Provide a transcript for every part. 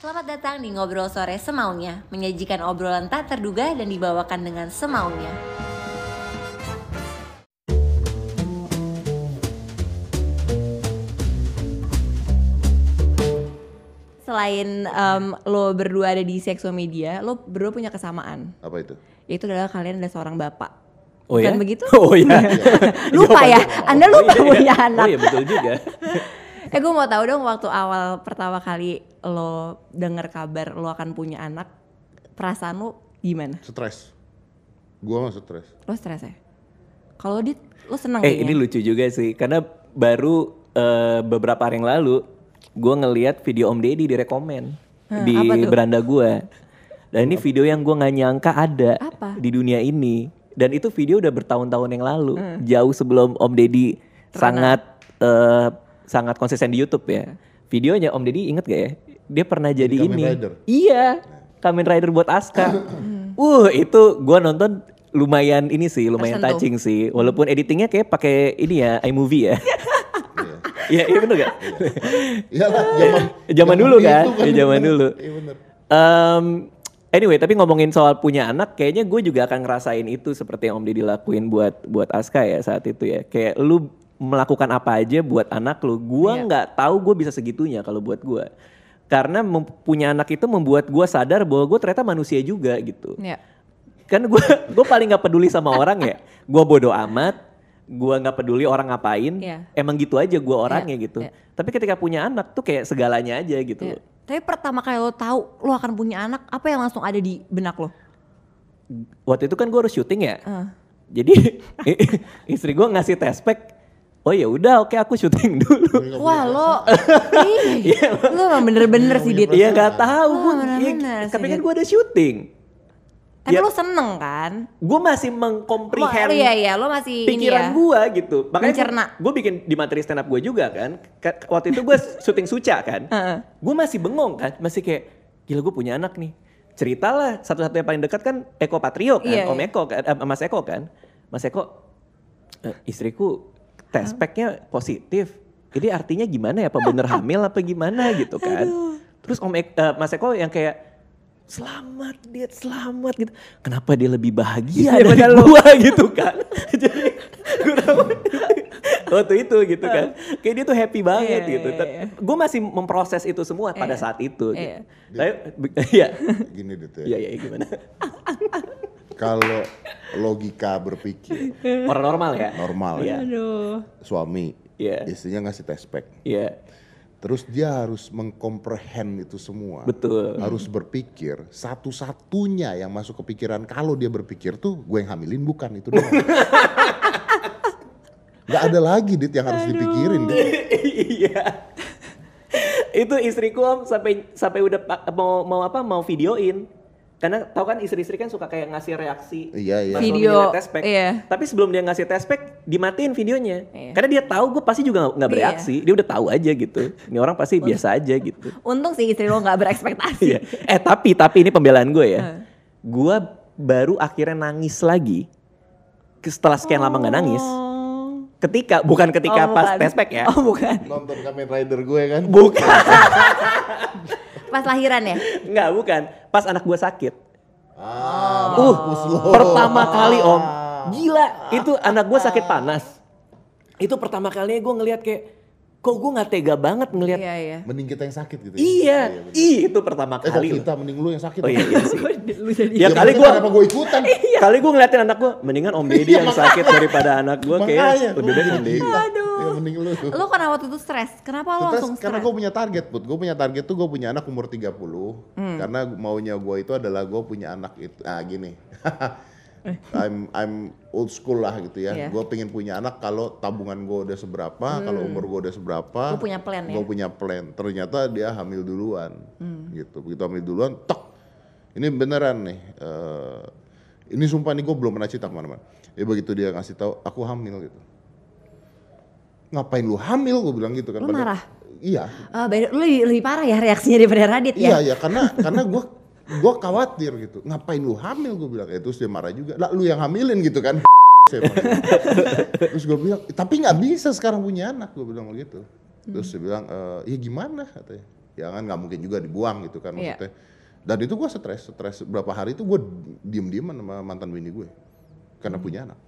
Selamat datang di Ngobrol Sore Semaunya, menyajikan obrolan tak terduga dan dibawakan dengan semaunya. Selain em, lo berdua ada di Sexo Media, lo berdua punya kesamaan. Apa itu? Yaitu adalah kalian adalah seorang bapak. Oh Bukan ya? begitu? Oh iya. Lupa ya? Anda lupa Oh, iya, punya iya. anak. Oh iya betul juga. Eh gue mau tahu dong waktu awal pertama kali lo denger kabar lo akan punya anak, perasaan lo gimana? Stres. Gua mah stres. Lo stres ya? Kalau dit, lo seneng eh kayaknya. ini lucu juga sih karena baru eh, beberapa hari yang lalu gue ngeliat video Om Deddy direkomen Hah, di beranda gue. Dan ini video yang gue nggak nyangka ada Apa? di dunia ini. Dan itu video udah bertahun-tahun yang lalu, jauh sebelum Om Deddy sangat eh, sangat konsisten di YouTube ya. Videonya Om Deddy inget gak ya? Dia pernah jadi, Kamen ini. Rider. Iya, Kamen Rider buat Aska. uh, itu gua nonton lumayan ini sih, lumayan Tersentuh. touching sih. Walaupun editingnya kayak pakai ini ya, iMovie ya. Iya. Iya, iya bener gak? Iyalah, zaman Zaman dulu kan? itu Iya, zaman dulu. Iya bener. Em, anyway, tapi ngomongin soal punya anak, kayaknya gue juga akan ngerasain itu seperti yang Om Deddy lakuin buat buat Aska ya saat itu ya. Kayak lu melakukan apa aja buat anak lu. Gua Iya. nggak tahu gue bisa segitunya kalau buat gua. Karena punya anak itu membuat gua sadar bahwa gue ternyata manusia juga gitu. Ya. Kan gue gue paling nggak peduli sama orang ya. Gue bodoh amat. Gue nggak peduli orang ngapain. Iya. Emang gitu aja gue orangnya Iya, gitu. iya. Tapi ketika punya anak tuh kayak segalanya aja gitu. Ya. Tapi pertama kali lo tahu lo akan punya anak, apa yang langsung ada di benak lo? waktu itu kan gue harus syuting ya. Ah. Jadi istri gue ngasih tespek. Oh ya udah oke aku syuting dulu. Wah lo, ih, lo emang bener-bener sih dit. Iya nggak tahu Oh, gue. sih, tapi kan gue ada syuting. Tapi Ya. lo seneng kan? Gue masih Lo, mengkomprehend iya iya, lo masih ini ya. pikiran gue gitu. Mencerna. gue bikin di materi stand up gue juga kan. Ka- Waktu itu gue syuting Suca kan. Heeh. Gue masih bengong kan. Masih kayak gila gue punya anak nih. Ceritalah satu-satunya paling dekat kan Eko Patrio kan. Iya, Om iya. Eko kan. eh, Mas Eko kan. Mas Eko "Eh, istriku tes speknya positif. Ini artinya gimana ya? Apa bener hamil apa gimana gitu kan. Terus Om Ek- eh, Mas Eko yang kayak selamat dia selamat gitu. Kenapa dia lebih bahagia Iya, dari lo- gua gitu kan. Jadi gue waktu itu gitu kan. Kayak dia tuh happy banget Iya, gitu. iya, iya. Gue masih memproses itu semua pada Iya. saat itu. Iya. Gitu. Tapi iya. Gini deh. Iya iya gimana? Kalau logika berpikir Orang normal ya. normal ya, Aduh. suami Iya. istrinya ngasih tespek. Iya. Terus dia harus mengkomprehend itu semua. Betul. Harus berpikir satu-satunya yang masuk ke pikiran kalau dia berpikir tuh gue yang hamilin bukan itu doang. Gak ada lagi dit yang harus dipikirin dit. iya. itu istriku om sampai sampai udah mau mau apa mau videoin karena tahu kan istri-istri kan suka kayak ngasih reaksi Iya, iya. pas Video, tespek. iya. tapi sebelum dia ngasih tespek dimatiin videonya Iya. karena dia tahu gue pasti juga nggak- nggak Iya. bereaksi dia udah tahu aja gitu ini orang pasti biasa aja gitu Untung sih istri lo gak berekspektasi. Iya. eh tapi tapi ini pembelaan gue ya gue baru akhirnya nangis lagi setelah sekian lama nggak nangis Oh. ketika bukan ketika Oh, pas bukan. tespek ya Oh bukan. Nonton Kamen Rider gue kan. bukan Pas lahiran ya? Nggak, bukan. Pas anak gue sakit. Ah, Uh, pertama kali om. Gila, itu anak gue sakit panas. Itu pertama kalinya gue ngelihat kayak, kok gue nggak tega banget ngelihat. Iya iya. Mending kita yang sakit gitu. ya? Iya, bener. ih itu pertama Eh kali. kita mending lu yang sakit. Oh iya, iya sih. Lu jadi Ya, kali gua- kenapa gue ikutan? Kali gue ngeliatin anak gue, mendingan Om Deddy yang sakit daripada anak gue kayak lebih baik gua Om Deddy. gila. Aduh. Ya mending lu. Lo karena waktu itu stres, kenapa Terus langsung karena stres? gue punya target, Put. Gue punya target tuh gue punya anak umur 30. Hmm. Karena maunya gue itu adalah gue punya anak itu. Ah gini. I'm I'm old school lah gitu ya. Iya. Gue pengen punya anak kalau tabungan gue udah seberapa, kalau umur gue udah seberapa. Lu Hmm. punya plan ya? Gue punya plan. Ternyata dia hamil duluan. Hmm. Gitu. Begitu hamil duluan, tok. Ini beneran nih. eh, ini sumpah nih gue belum pernah cerita ke mana-mana. Ya begitu dia ngasih tahu, aku hamil gitu. Ngapain lu hamil? Gue bilang gitu kan. Lu Padahal- marah? Iya. Ah, beda- lu lebih, lebih parah ya reaksinya daripada Radit Iya ya? ya karena karena gue gue khawatir gitu. Ngapain lu hamil? Gue bilang. Ya, terus dia marah juga. Lah lu yang hamilin gitu kan. Terus gue bilang, tapi nggak bisa sekarang punya anak. Gue bilang begitu. Terus dia bilang, e, ya gimana katanya. ya kan nggak mungkin juga dibuang gitu kan Iya. maksudnya. Dan itu gue stres, stres berapa hari itu gue diem-dieman sama mantan bini gue karena Hmm. punya anak.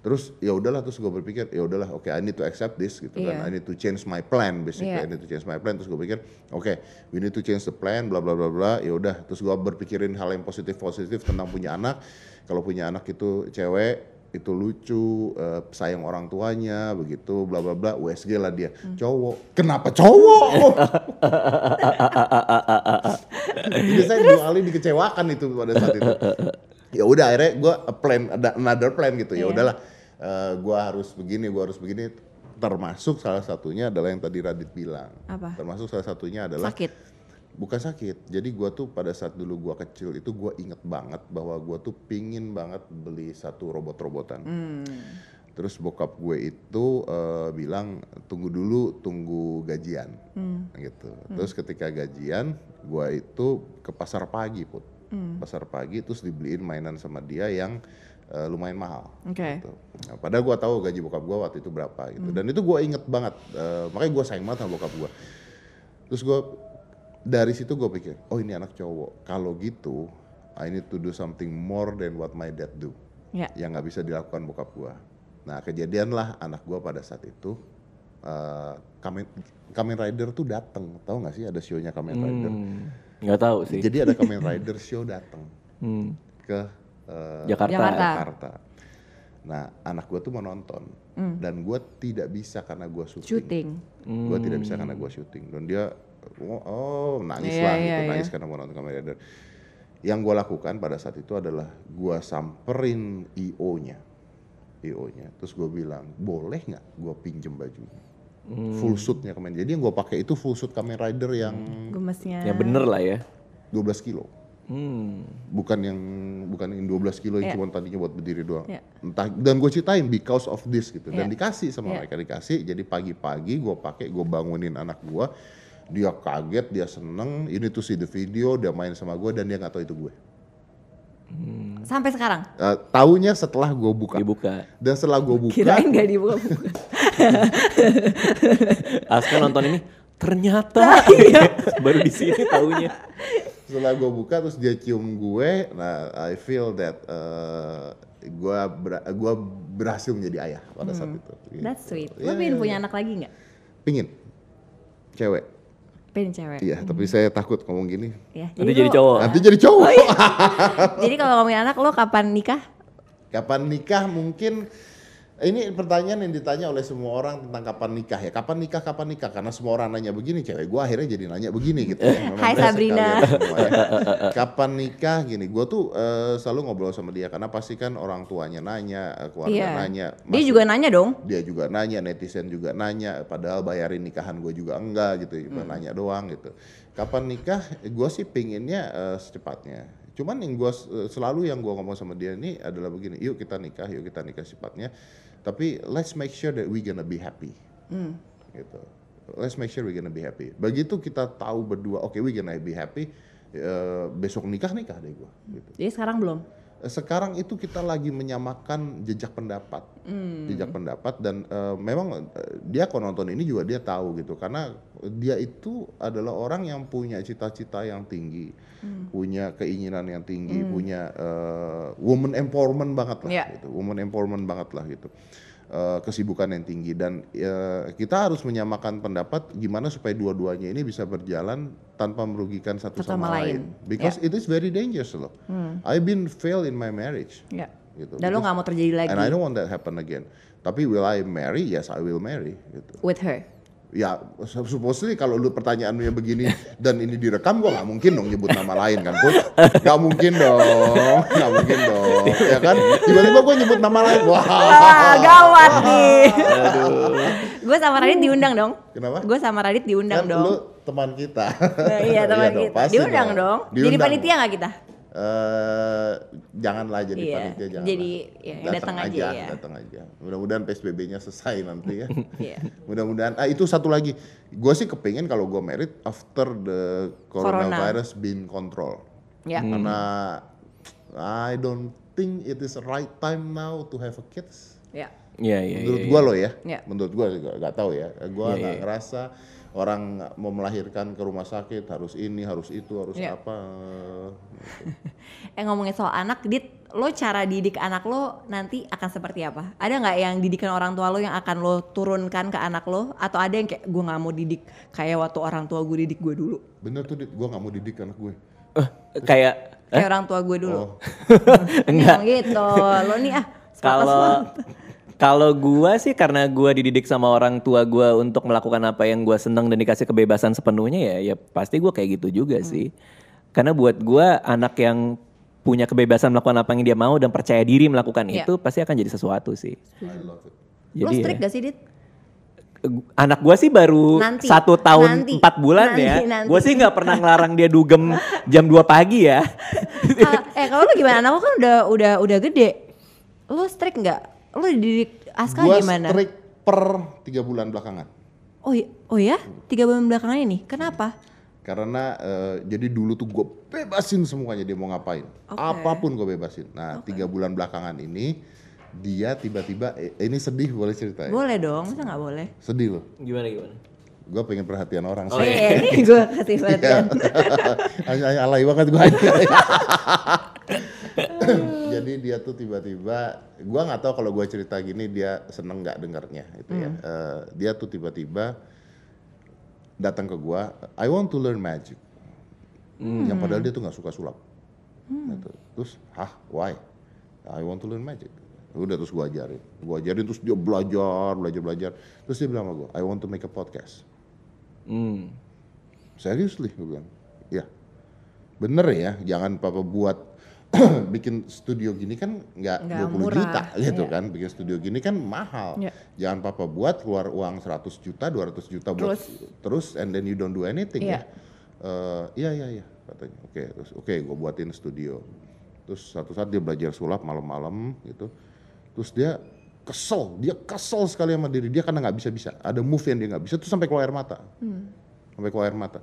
Terus ya udahlah terus gue berpikir ya udahlah oke I need to accept this gitu kan. Iya. I need to change my plan basically. Iya. I need to change my plan. Terus gue pikir oke we need to change the plan bla bla bla bla. Ya udah terus gue berpikirin hal yang positif positif tentang punya anak. Kalau punya anak itu cewek itu lucu eh, sayang orang tuanya begitu bla bla bla. USG lah dia. Hmm. cowok. Kenapa cowok? Jadi saya dua kali dikecewakan itu pada saat itu ya udah akhirnya gue plan ada another plan gitu ya Iya. udahlah eh, gue harus begini gue harus begini termasuk salah satunya adalah yang tadi Radit bilang Apa? termasuk salah satunya adalah Sakit. bukan sakit jadi gue tuh pada saat dulu gue kecil itu gue inget banget bahwa gue tuh pingin banget beli satu robot-robotan Hmm. terus bokap gue itu eh, bilang tunggu dulu tunggu gajian Hmm. gitu terus ketika gajian gue itu ke pasar pagi put Hmm. pasar pagi terus dibeliin mainan sama dia yang eh, lumayan mahal Oke. gitu. Nah, padahal gue tahu gaji bokap gue waktu itu berapa gitu. Dan itu gue inget banget. eh, makanya gue sayang banget sama bokap gue. Terus gue dari situ gue pikir, oh ini anak cowok. Kalau gitu, I need to do something more than what my dad do. Ya. Yang nggak bisa dilakukan bokap gue. Nah kejadianlah anak gue pada saat itu. eh Kamen, Kamen Rider tuh dateng, tahu nggak sih ada show-nya Kamen Rider? Hmm, nggak tahu sih. Jadi ada Kamen Rider show dateng Hmm, ke eh, Jakarta. Jakarta. Jakarta. Nah, anak gue tuh mau nonton dan gue tidak bisa karena gue syuting. Hmm. Syuting. Gue tidak bisa karena gue syuting dan dia oh, oh, nangis Iya, lah iya, gitu, iya. nangis karena mau nonton Kamen Rider. Yang gue lakukan pada saat itu adalah gue samperin IO-nya, IO-nya. Terus gue bilang boleh nggak gue pinjem bajunya, Hmm. full suitnya Kamen. Jadi yang gue pakai itu full suit Kamen Rider yang Gemesnya. Ya bener lah ya. 12 kilo. Hmm. bukan yang bukan yang 12 kilo yang Iya. cuma tadinya buat berdiri doang. Iya. Entah dan gue ceritain because of this gitu dan Iya. dikasih sama Iya. mereka dikasih. Jadi pagi-pagi gue pakai gue bangunin anak gue, dia kaget, dia seneng. Ini tuh see the video, dia main sama gue dan dia nggak tahu itu gue. Sampai sekarang. Eh, taunya setelah gue buka Dibuka. dan setelah gue buka Kirain gak dibuka. Aska nonton ini ternyata baru di sini taunya. setelah gue buka terus dia cium gue, nah I feel that eh gue ber- gua berhasil menjadi ayah pada saat itu. gitu. Hmm. That's sweet. Iya, Lo pengen iya, punya iya. anak lagi nggak? Pingin, cewek. Pengen cewek. Iya, tapi saya takut ngomong gini. Ya, Nanti jadi cowok. Nanti jadi cowok. Oh, iya. Jadi kalau ngomongin anak lo kapan nikah? Kapan nikah mungkin ini pertanyaan yang ditanya oleh semua orang tentang kapan nikah ya. Kapan nikah, kapan nikah? Karena semua orang nanya begini, cewek gua akhirnya jadi nanya begini gitu. ya. Hai Sabrina. semua ya. Kapan nikah gini? Gua tuh eh, selalu ngobrol sama dia karena pasti kan orang tuanya nanya, eh, keluarga Iya. nanya. Dia Maksud- juga nanya dong. dia juga nanya, netizen juga nanya, padahal bayarin nikahan gue juga enggak gitu, cuma Hmm. nanya doang gitu. Kapan nikah? Gue sih pinginnya eh, secepatnya. Cuman yang gue selalu yang gue ngomong sama dia ini adalah begini, yuk kita nikah, yuk kita nikah secepatnya. Tapi let's make sure that we gonna be happy, Hmm. gitu. Let's make sure we gonna be happy. Begitu kita tahu berdua, oke we gonna be happy, eh, besok nikah nikah deh gue. Gitu Jadi sekarang belum. Sekarang itu kita lagi menyamakan jejak pendapat, jejak pendapat dan eh, memang eh, dia kalau nonton ini juga dia tahu gitu. Karena dia itu adalah orang yang punya cita-cita yang tinggi, punya keinginan yang tinggi, punya eh, woman empowerment banget lah, Iya. gitu, woman empowerment banget lah gitu. Eh, kesibukan yang tinggi dan eh, kita harus menyamakan pendapat gimana supaya dua-duanya ini bisa berjalan tanpa merugikan satu sama, sama lain. lain. Ya. Because it is very dangerous loh. I've been fail in my marriage. Ya. Gitu. Dan lo nggak mau terjadi lagi And I don't want that happen again. Tapi will I marry? Yes, I will marry. Gitu. with her. Ya, supposedly kalau lu pertanyaannya begini dan ini direkam, gua nggak mungkin dong nyebut nama lain kan, Put? Nggak mungkin dong, nggak mungkin dong, ya kan? Tiba-tiba gua nyebut nama lain, wah. Gawat nih. Gue sama Radit diundang dong. Kenapa? Gue sama Radit diundang Kan dong. lu teman kita. Nah, iya teman dong, kita. pasti Diundang dong. Jadi Diundang. panitia nggak kita? Eh, janganlah jadi Iya, panitia jangan. jadi, ya, datang aja ya. Datang aja. Mudah-mudahan PSBB-nya selesai nanti ya. Iya. Mudah-mudahan. Ah itu satu lagi. Gue sih kepengen kalau gue married after the coronavirus been control. Ya. Karena I don't think it is the right time now to have a kids. Ya. Iya iya. Menurut iya, gua iya. loh ya. Iya. Menurut gua juga nggak tahu ya. Gua Iya, nggak iya. ngerasa orang mau melahirkan ke rumah sakit harus ini harus itu harus Iya. apa Eh ngomongin soal anak, Dit, lo cara didik anak lo nanti akan seperti apa? Ada nggak yang didikan orang tua lo yang akan lo turunkan ke anak lo? Atau ada yang kayak gue nggak mau didik kayak waktu orang tua gue didik gue dulu? bener tuh dit gue nggak mau didik anak gue Eh, kayak Kayak orang tua gue dulu. oh Enggak. gitu. Lo nih ah. kalau. Kalau gua sih karena gua dididik sama orang tua gua untuk melakukan apa yang gua seneng dan dikasih kebebasan sepenuhnya ya ya pasti gua kayak gitu juga sih karena buat gua anak yang punya kebebasan melakukan apa yang dia mau dan percaya diri melakukan Iya. itu pasti akan jadi sesuatu sih I love it lo jadi strict ya, gak sih, Dit? anak gua sih baru Nanti. satu tahun Nanti. empat bulan Nanti, ya gua sih nggak pernah ngelarang dia dugem jam 2 pagi ya Ah, eh kalau lo gimana? Anak lo kan udah udah udah gede. Lo strict nggak? Lo didik Aska gue gimana? strict per tiga bulan belakangan Oh, iya- oh ya? Tiga bulan belakangan ini? Kenapa? karena eh, jadi dulu tuh gue bebasin semuanya dia mau ngapain Oke. apa pun gue bebasin nah tiga bulan belakangan ini dia tiba-tiba eh, ini sedih boleh cerita ya Boleh dong, masa nggak boleh? sedih loh gimana gimana gue pengen perhatian orang Oh, sih Eh, ini gue kasih perhatian. Hanya hanya alay banget gue Jadi dia tuh tiba-tiba, gue nggak tahu kalau gue cerita gini dia seneng nggak dengarnya itu ya. Eh, dia tuh tiba-tiba datang ke gue, I want to learn magic. Yang padahal dia tuh nggak suka sulap. Gitu. Terus, hah, why? I want to learn magic. Udah terus gue ajarin, gue ajarin terus dia belajar, belajar, belajar. Terus dia bilang sama gue, I want to make a podcast. Hmm. Seriously, gue bilang. Ya, bener ya, jangan papa buat bikin studio gini kan nggak Nggak 20 murah, juta gitu iya. kan. Bikin studio gini kan mahal. Iya. Jangan papa buat keluar uang 100 juta, 200 juta buat terus and then you don't do anything Iya. ya. Eh, iya iya iya katanya. Oke, terus oke gue buatin studio. Terus satu saat dia belajar sulap malam-malam gitu. Terus dia kesel, dia kesel sekali sama diri dia karena nggak bisa-bisa. Ada move yang dia nggak bisa, terus sampai keluar air mata sampai keluar air mata.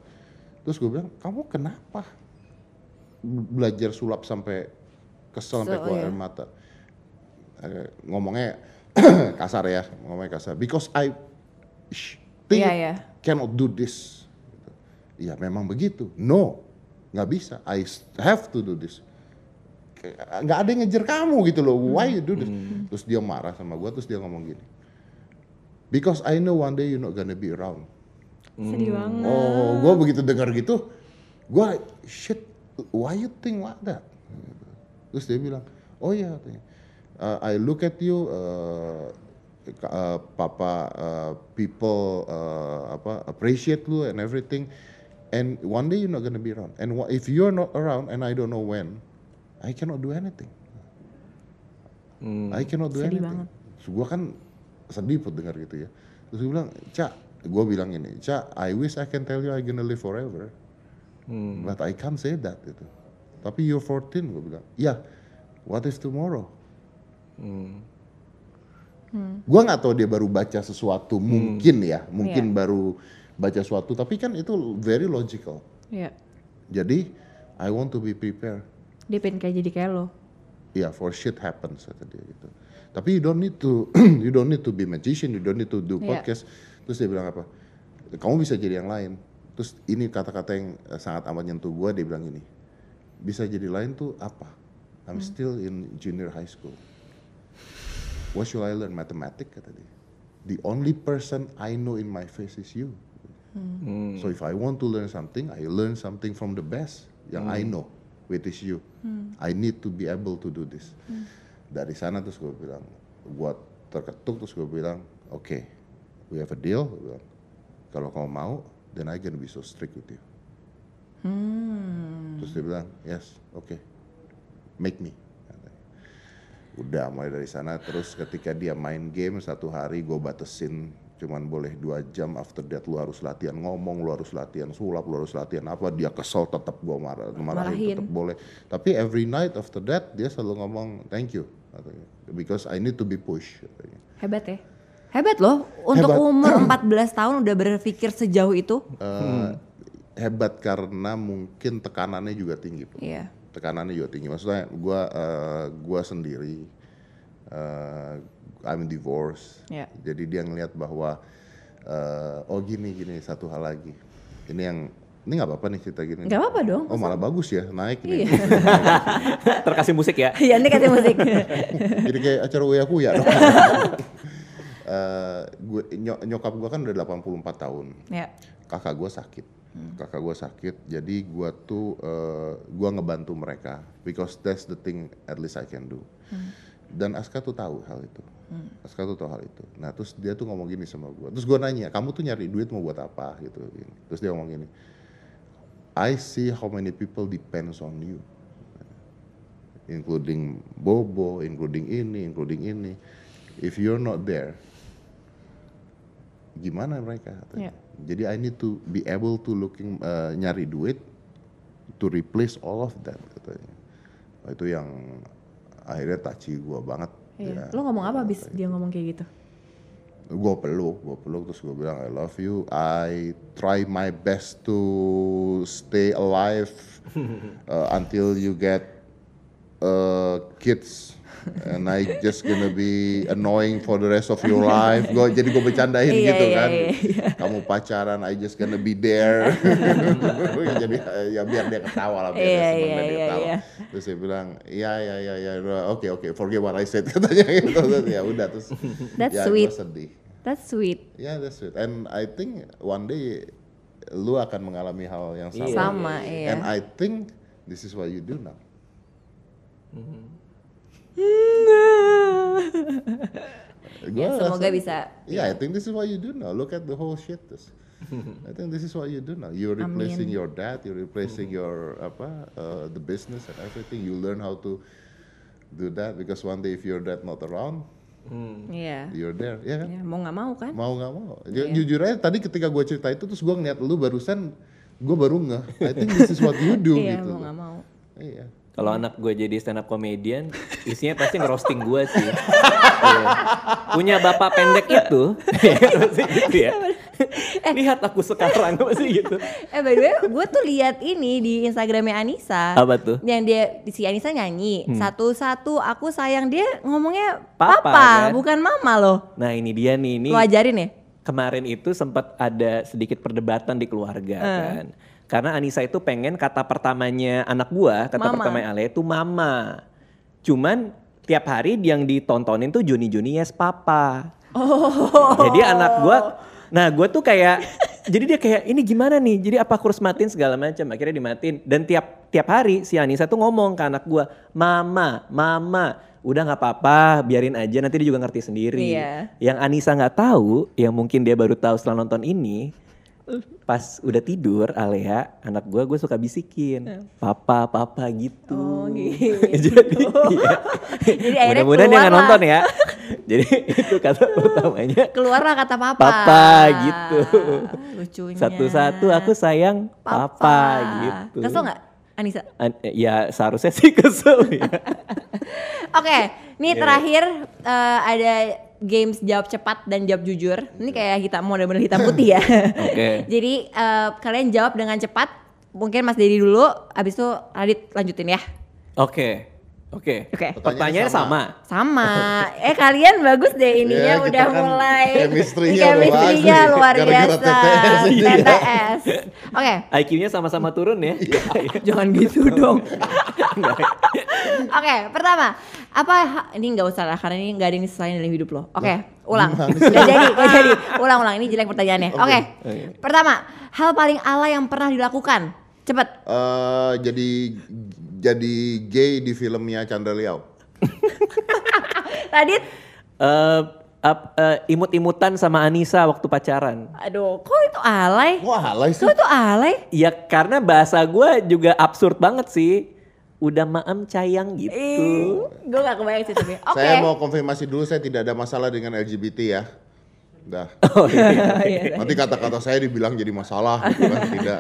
Terus gue bilang, kamu kenapa belajar sulap sampai kesel sampai keluar iya. air mata? Eh, ngomongnya kasar ya, ngomongnya kasar. Because I think Iya, iya. cannot do this. Iya memang begitu. No, nggak bisa. I have to do this. Nggak ada yang ngejar kamu gitu loh. Why you do this? Terus dia marah sama gue. Terus dia ngomong gini. Because I know one day you're not gonna be around. Sedih banget. Oh, gue begitu dengar gitu, gue shit, why you think like that? Terus dia bilang, oh iya katanya, "Uh, I look at you, uh, uh, papa, uh, people uh, apa appreciate lu and everything, and one day you're not gonna be around. And if you're not around and I don't know when, I cannot do anything. I cannot do Sedih anything. banget. So, gue kan sedih put dengar gitu ya. Terus gue bilang, Cak, gue bilang ini, Cak, I wish I can tell you I gonna live forever. But I can't say that gitu. Tapi you're 14, gue bilang. Ya, what if tomorrow? Gue nggak tahu dia baru baca sesuatu, mungkin ya, mungkin baru baca sesuatu. Tapi kan itu very logical. Iya. Jadi, I want to be prepared. Dia pengen kayak jadi kayak lo. Yeah, for shit happens kata dia gitu. Tapi you don't need to you don't need to be magician, you don't need to do Iya. podcast. Terus dia bilang apa? Kamu bisa jadi yang lain. Terus ini kata-kata yang eh, sangat amat nyentuh gue, dia bilang gini. Bisa jadi lain tuh apa? I'm still in junior high school. What should I learn? Mathematics kata dia. The only person I know in my face is you. So if I want to learn something, I learn something from the best yang I know, which is you. I need to be able to do this. Dari sana terus gue bilang, gue terketuk terus gue bilang, oke, we have a deal. Kalau kamu mau, then I gonna be so strict with you. Terus dia bilang, yes, oke, make me. Udah mulai dari sana terus ketika dia main game satu hari gue batesin cuman boleh dua jam after that lu harus latihan ngomong lu harus latihan sulap lu harus latihan apa dia kesel tetap gue marah marahin Marahin. tetap boleh tapi every night after that dia selalu ngomong thank you because I need to be pushed. Hebat ya. Hebat loh, untuk Hebat. umur 14 tahun udah berpikir sejauh itu. Eh, hebat karena mungkin tekanannya juga tinggi. Iya. tekanannya juga tinggi. Maksudnya gua eh, gua sendiri eh I'm divorced. Iya. Jadi dia ngelihat bahwa eh, oh gini gini satu hal lagi. Ini yang ini nggak apa-apa nih cerita gini. Nggak apa-apa dong. Oh malah bagus ya naik nih. Iya. Terkasih musik ya. Iya, ini kasih musik. Jadi kayak acara uya kuya dong. Eh, gue ny- nyokap gue kan udah 84 tahun. ya. Kakak gue sakit. Kakak gue sakit. Jadi gue tuh eh, gue ngebantu mereka because that's the thing at least I can do. Dan Aska tuh tahu hal itu. Aska tuh tahu hal itu. Nah terus dia tuh ngomong gini sama gue. Terus gue nanya, kamu tuh nyari duit mau buat apa gitu. Terus dia ngomong gini, I see how many people depends on you including Bobo, including ini, including ini. If you're not there, gimana mereka? katanya. Iya. Jadi I need to be able to looking uh, nyari duit to replace all of that katanya. Nah, itu yang akhirnya touchy gua banget. Iya. ya. Lo ngomong apa abis dia ngomong kayak gitu? gue peluk, gue peluk terus gue bilang I love you. I try my best to stay alive uh, until you get uh, kids. And I just gonna be annoying for the rest of your life. Gue jadi gue bercandain Iya, gitu iya, kan. iya, Kamu pacaran, I just gonna be there. jadi ya biar dia ketawa lah, biar Iya, dia seneng iya, dia iya, ketawa. iya. Terus dia bilang, iya iya iya iya, oke oke, forget what I said katanya gitu. Terus ya udah terus. That's ya, sweet. Sedih. That's sweet. Yeah, that's it. And I think one day lu akan mengalami hal yang sama. Sama, iya. And I think this is what you do now. Ya, semoga rasa- bisa. Yeah, I think this is what you do now. Look at the whole shit. This. I think this is what you do now. You're replacing Amin. your dad. You're replacing your apa uh, the business and everything. You learn how to do that because one day if your dad not around, Iya. you're there. Ya kan? Ya, mau nggak mau kan? mau nggak mau Ju- jujur aja tadi ketika gue cerita itu terus gue ngeliat lu barusan gue baru ngeh I think this is what you do Iya, gitu mau nggak mau. iya Kalau anak gue jadi stand up comedian, isinya pasti ngerosting gue sih. Iya. Punya bapak pendek itu, pasti gitu ya. Lihat aku sekarang pasti gitu. Eh by the way, gue tuh lihat ini di Instagramnya Anissa. Apa tuh? Yang dia si Anissa nyanyi satu-satu aku sayang dia ngomongnya Papa, papa, kan? bukan mama loh. Nah ini dia nih, ini Lu ajarin ya? kemarin itu sempat ada sedikit perdebatan di keluarga kan. Karena Anissa itu pengen kata pertamanya anak gua, kata Mama. pertamanya Ale itu mama. Cuman tiap hari yang ditontonin tuh Joni Joni yes papa. Oh. Jadi anak gua, nah gua tuh kayak, jadi dia kayak ini gimana nih? Jadi apa aku harus matiin segala macam? Akhirnya dimatiin. Dan tiap tiap hari si Anissa tuh ngomong ke anak gua, mama, mama. Udah nggak apa-apa, biarin aja nanti dia juga ngerti sendiri. Iya. Yang Anissa nggak tahu, yang mungkin dia baru tahu setelah nonton ini, pas udah tidur Alea, anak gua gue suka bisikin, papa, papa gitu. Oh, gitu. Jadi, iya. Jadi mudah-mudahan dia nggak nonton ya. Jadi itu kata pertamanya, Keluarlah kata papa. papa gitu. Lucunya. Satu-satu aku sayang papa, gitu. Kesel nggak Anissa? An- ya seharusnya sih kesel ya. Oke, nih Iya. terakhir eh, ada games jawab cepat dan jawab jujur. Ini kayak hitam model-model hitam putih ya. Oke. Jadi eh, kalian jawab dengan cepat. Mungkin Mas Dedi dulu, abis itu Radit lanjutin ya. Oke, oke. Oke. Pertanyaannya sama. Sama. eh kalian bagus deh ininya Ya, kita udah kan mulai. chemistry-nya udah Chemistry-nya bagus. luar biasa. TTS. TTS. Oke, IQ-nya sama-sama turun ya. jangan gitu dong. Oke, pertama, apa ini nggak usah lah karena ini nggak ada yang diselain dalam hidup lo. Oke, ulang. Gak jadi, gak jadi. Ulang-ulang ini jelek pertanyaannya. Oke. Oke. Pertama, hal paling alay yang pernah dilakukan. Cepet. Eh, jadi jadi gay di filmnya Chandra Liao Radit. Eh, ap- eh, imut-imutan sama Anissa waktu pacaran. Aduh, kok itu alay? wah alay sih Kok itu alay? Ya karena bahasa gue juga absurd banget sih. Udah maem cayang gitu. gue gak kebayang sih tapi. Oke. saya mau konfirmasi dulu saya tidak ada masalah dengan LGBT ya Dah. Oh iya. Iya. Nanti kata-kata saya dibilang jadi masalah gitu kan tidak.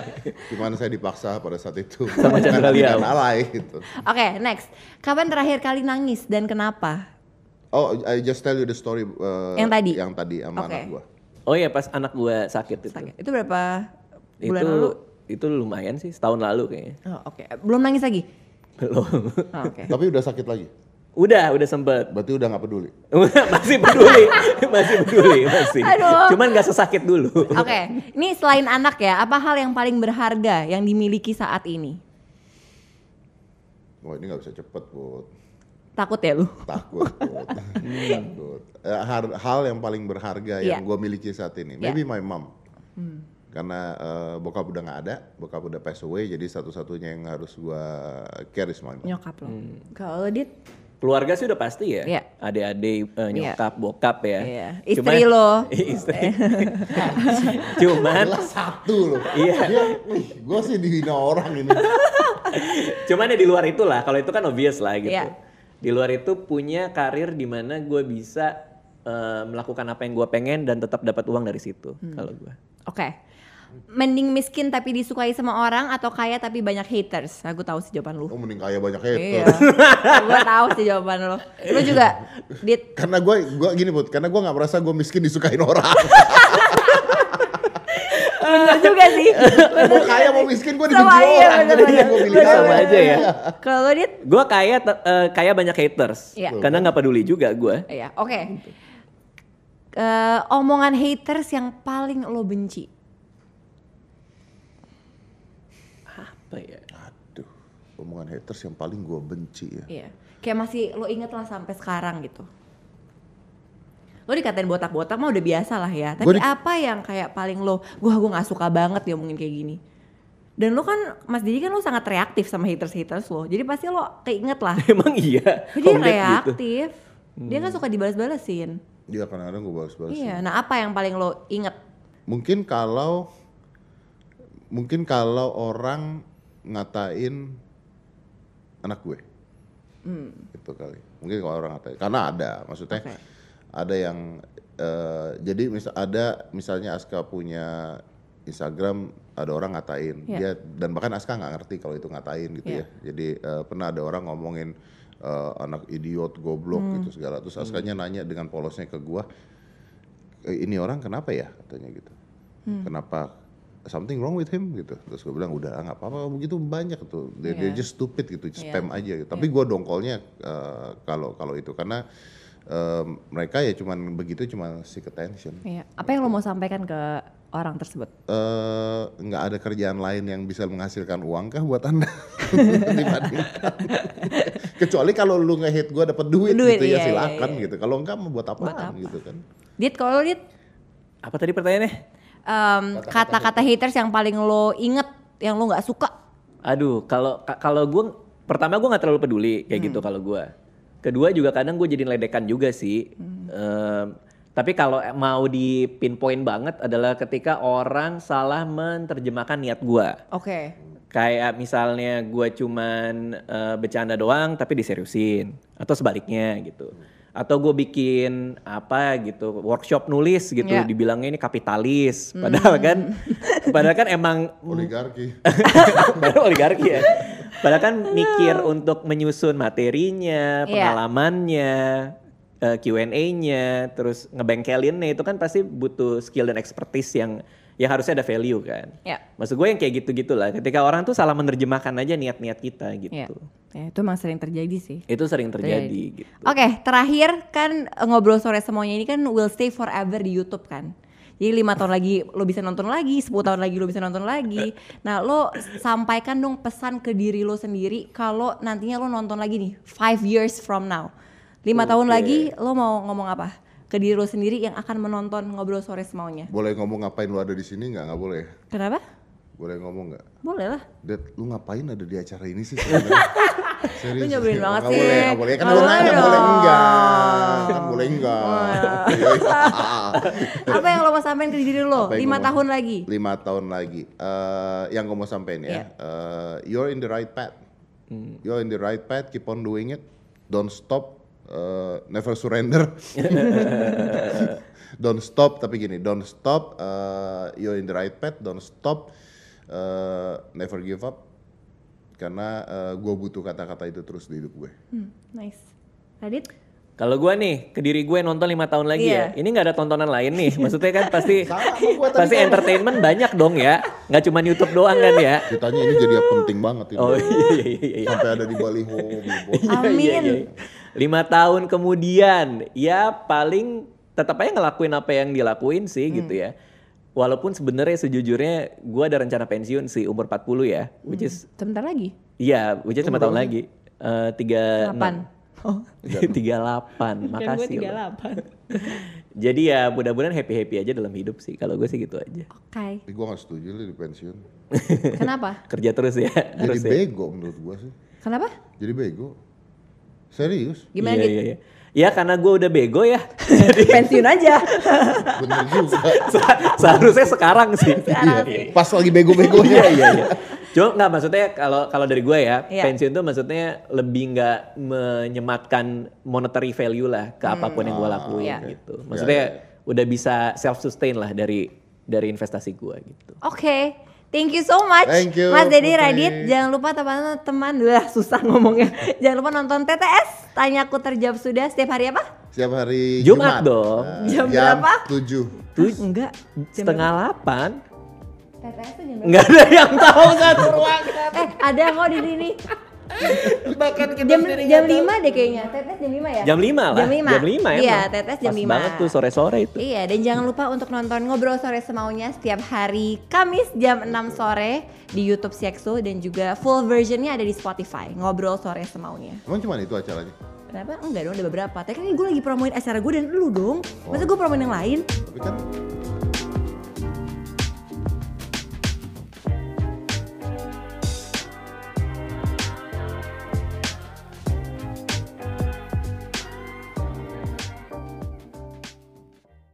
Cuman saya dipaksa pada saat itu. Sama Chandra Liao. Alay gitu. Oke, next. Kapan terakhir kali nangis dan kenapa? Oh, I just tell you the story uh, Yang tadi? Yang tadi sama Oke. anak gua. Oh iya pas anak gue sakit itu. Sakit. Itu berapa Itu bulan lalu? itu lumayan sih setahun lalu kayaknya. Oh, Oke, belum nangis lagi. Belum. Oh, Oke. Tapi udah sakit lagi. Udah, udah sempet. Berarti udah nggak peduli. masih peduli, masih peduli, masih. Aduh. Cuman gak sesakit dulu. Oke, ini selain anak ya, apa hal yang paling berharga yang dimiliki saat ini? Wah ini nggak bisa cepet, Bud. Takut ya lu? Takut, Bud. Takut. Eh, hal yang paling berharga Iya. yang gue miliki saat ini, Iya. maybe my mom. Karena eh, bokap udah nggak ada, bokap udah pass away, jadi satu-satunya yang harus gue care is my mom. Nyokap lo. Kalau Dit, Keluarga sih udah pasti ya. Iya. Adik-adik, eh, nyokap, bokap ya. Iya. Istri lo. Istri. Cuman, Jelas satu loh. Iya. gue sih dihina orang ini. cuman ya di luar itu lah. Kalau itu kan obvious lah gitu. Iya. Di luar itu punya karir di mana gue bisa eh, melakukan apa yang gue pengen dan tetap dapat uang dari situ. Hmm. Kalau gue. Oke. Mending miskin tapi disukai sama orang atau kaya tapi banyak haters? Aku tahu sih jawaban lu. Oh mending kaya banyak Iya. hater. gue tahu sih jawaban lo. Lu juga, Dit. Karena gue gua gini Bud, karena gue nggak merasa gue miskin disukain orang. Bener juga sih. gue kaya mau miskin gue dibenci Sama, iya, orang. bener, Jadi gue pilih Bener, Sama kaya. aja ya. Kalau lu, Dit? Gue kaya, eh, kaya banyak haters. Iya. Karena nggak peduli juga gue. Iya, oke. Eh, omongan haters yang paling lo benci. Apa ya? Aduh, omongan haters yang paling gue benci ya. Iya. Kayak masih lo inget lah sampai sekarang gitu. Lo dikatain botak-botak mah udah biasa lah ya. Tapi di- apa yang kayak paling lo, gua gua nggak suka banget dia ngomongin kayak gini. Dan lo kan, Mas Didi kan lo sangat reaktif sama haters-haters lo. Jadi pasti lo keinget lah. Emang iya. Ded gitu. reaktif. Dia kan suka dibalas-balasin. Dia kadang-kadang gue balas-balas. Iya. Nah apa yang paling lo inget? Mungkin kalau mungkin kalau orang ngatain anak gue. Itu kali. Mungkin kalau orang ngatain. Karena ada, maksudnya Oke. ada yang eh, jadi misal ada misalnya Aska punya Instagram ada orang ngatain Iya. dia dan bahkan Aska nggak ngerti kalau itu ngatain gitu Iya. ya. Jadi eh, pernah ada orang ngomongin eh, anak idiot, goblok Hmm. gitu segala. Terus Askanya nanya dengan polosnya ke gua, "Eh, ini orang kenapa ya katanya gitu. Hmm. Kenapa something wrong with him gitu. Terus gue bilang udah nggak apa-apa begitu banyak tuh. They, they're Iya. just stupid gitu, Iya. spam aja gitu. Tapi gua dongkolnya eh, kalau kalau itu karena eh, mereka ya cuman begitu cuma seek attention. Iya. Apa yang lo mau sampaikan ke orang tersebut? Eh, nggak ada kerjaan lain yang bisa menghasilkan uang kah buat anda dibandingkan kecuali kalau lu nge-hit gue dapet duit, Duit, gitu iya, ya iya, silakan iya. gitu kalau enggak mau buat apaan Buat apa? gitu kan Dit, kalau Dit, Apa tadi pertanyaannya? Em, kata-kata haters yang paling lo inget, yang lo nggak suka. Aduh, kalau ka- kalau gue pertama gue nggak terlalu peduli kayak gitu kalau gue. Kedua juga kadang gue jadi ledekan juga sih. Em, tapi kalau mau di pinpoint banget adalah ketika orang salah menerjemahkan niat gue. Oke. Kayak misalnya gue cuman eh, bercanda doang tapi diseriusin atau sebaliknya gitu. Atau gue bikin apa gitu workshop nulis gitu Iya. dibilangnya ini kapitalis padahal kan padahal kan emang oligarki Padahal oligarki ya. Padahal kan mikir untuk menyusun materinya, Iya. pengalamannya, eh, Q&A-nya, terus ngebengkelinnya itu kan pasti butuh skill dan expertise yang yang harusnya ada value kan. Ya. Maksud gue yang kayak gitu gitulah. Ketika orang tuh salah menerjemahkan aja niat-niat kita gitu. Ya. ya, itu emang sering terjadi sih. Itu sering terjadi Terjadi. gitu. Oke, terakhir kan eh, ngobrol sore semuanya ini kan will stay forever di YouTube kan. Jadi lima tahun lagi lo bisa nonton lagi, 10 tahun lagi lo bisa nonton lagi. Nah lo sampaikan dong pesan ke diri lo sendiri kalau nantinya lo nonton lagi nih, five years from now. Lima tahun Oke. lagi lo mau ngomong apa? Ke diri lo sendiri yang akan menonton ngobrol sore semaunya. boleh ngomong ngapain lu ada di sini nggak nggak boleh Kenapa? boleh ngomong nggak Boleh lah. Dad, lu ngapain ada di acara ini sih sebenarnya? Serius. Lu nyebelin banget Nggak sih. Boleh, nggak boleh. Kan Nggak lu nanya boleh boleh enggak. Kan boleh enggak. Apa yang lo mau sampaikan ke diri lo? Lima tahun lagi. Lima tahun lagi. Eh, yang gue mau sampein ya. Iya. eh, you're in the right path. You're in the right path. Keep on doing it. Don't stop. Eh, never surrender. don't stop. Tapi gini, don't stop. eh, you're in the right path. Don't stop. eh, never give up. Karena gue butuh kata-kata itu terus di hidup gue. Hmm, nice. Radit? Kalau gue nih, ke diri gue nonton lima tahun lagi Iya. ya. Ini nggak ada tontonan lain nih. Maksudnya kan pasti pasti kan. entertainment banyak dong ya. Nggak cuma YouTube doang kan ya. Ditanya ini jadi penting banget ini. Oh iya iya iya. iya. Sampai ada di baliho. billboard. Iya, iya, Amin. iya. Lima tahun kemudian ya paling tetap aja ngelakuin apa yang dilakuin sih gitu Hmm. ya. Walaupun sebenarnya sejujurnya gue ada rencana pensiun sih umur 40 ya, which is Sebentar lagi. iya, which is lima tahun lagi. Eh, tiga Delapan. Oh. tiga delapan, Kan makasih. loh. 38. Jadi ya mudah-mudahan happy happy aja dalam hidup sih. Kalau gue sih gitu aja. Oke. Tapi gue gak setuju lu di pensiun. Kenapa? Kerja terus ya. Jadi ya. bego menurut gue sih. Kenapa? Jadi bego. Serius. Gimana iya, gitu? iya, iya. Ya karena gue udah bego ya. Pensiun aja. Bener juga. Se- Seharusnya sekarang sih. Sekarang Iya, sih. iya. Pas lagi bego-begonya. Iya iya iya. Cuma nggak maksudnya kalau kalau dari gue ya Iya. pensiun tuh maksudnya lebih nggak menyematkan monetary value lah ke apa pun yang gue lakuin Iya. gitu. Maksudnya udah bisa self sustain lah dari dari investasi gue gitu. Oke. Thank you so much. Thank you, Mas Dedi. Radit. Jangan lupa teman-teman, Wah, susah ngomongnya. Jangan lupa nonton TTS. Tanyaku terjawab sudah setiap hari apa? Setiap hari Jumat Jumat. dong. Nah, Jam berapa? 7. Tuh Hah, enggak. Jam setengah delapan. TTS tuh jam berapa? Nggak ada yang tahu satu ruangan. Eh, ada kok di sini. Bahkan kita Jam sendiri jam. 5 deh kayaknya. TTS jam 5 ya? Jam 5 lah. Jam 5. Jam 5 emang. Iya, TTS jam Pas 5. banget tuh sore-sore itu. Iya, dan jangan lupa untuk nonton Ngobrol Sore Semaunya setiap hari Kamis jam 6 sore di YouTube Siexo dan juga full versionnya ada di Spotify. Ngobrol Sore Semaunya. Emang cuma itu acaranya? Kenapa? Enggak dong, ada beberapa. Tapi kan gue lagi promoin acara gue dan lu dong. Masa gue promoin yang lain? Tapi kan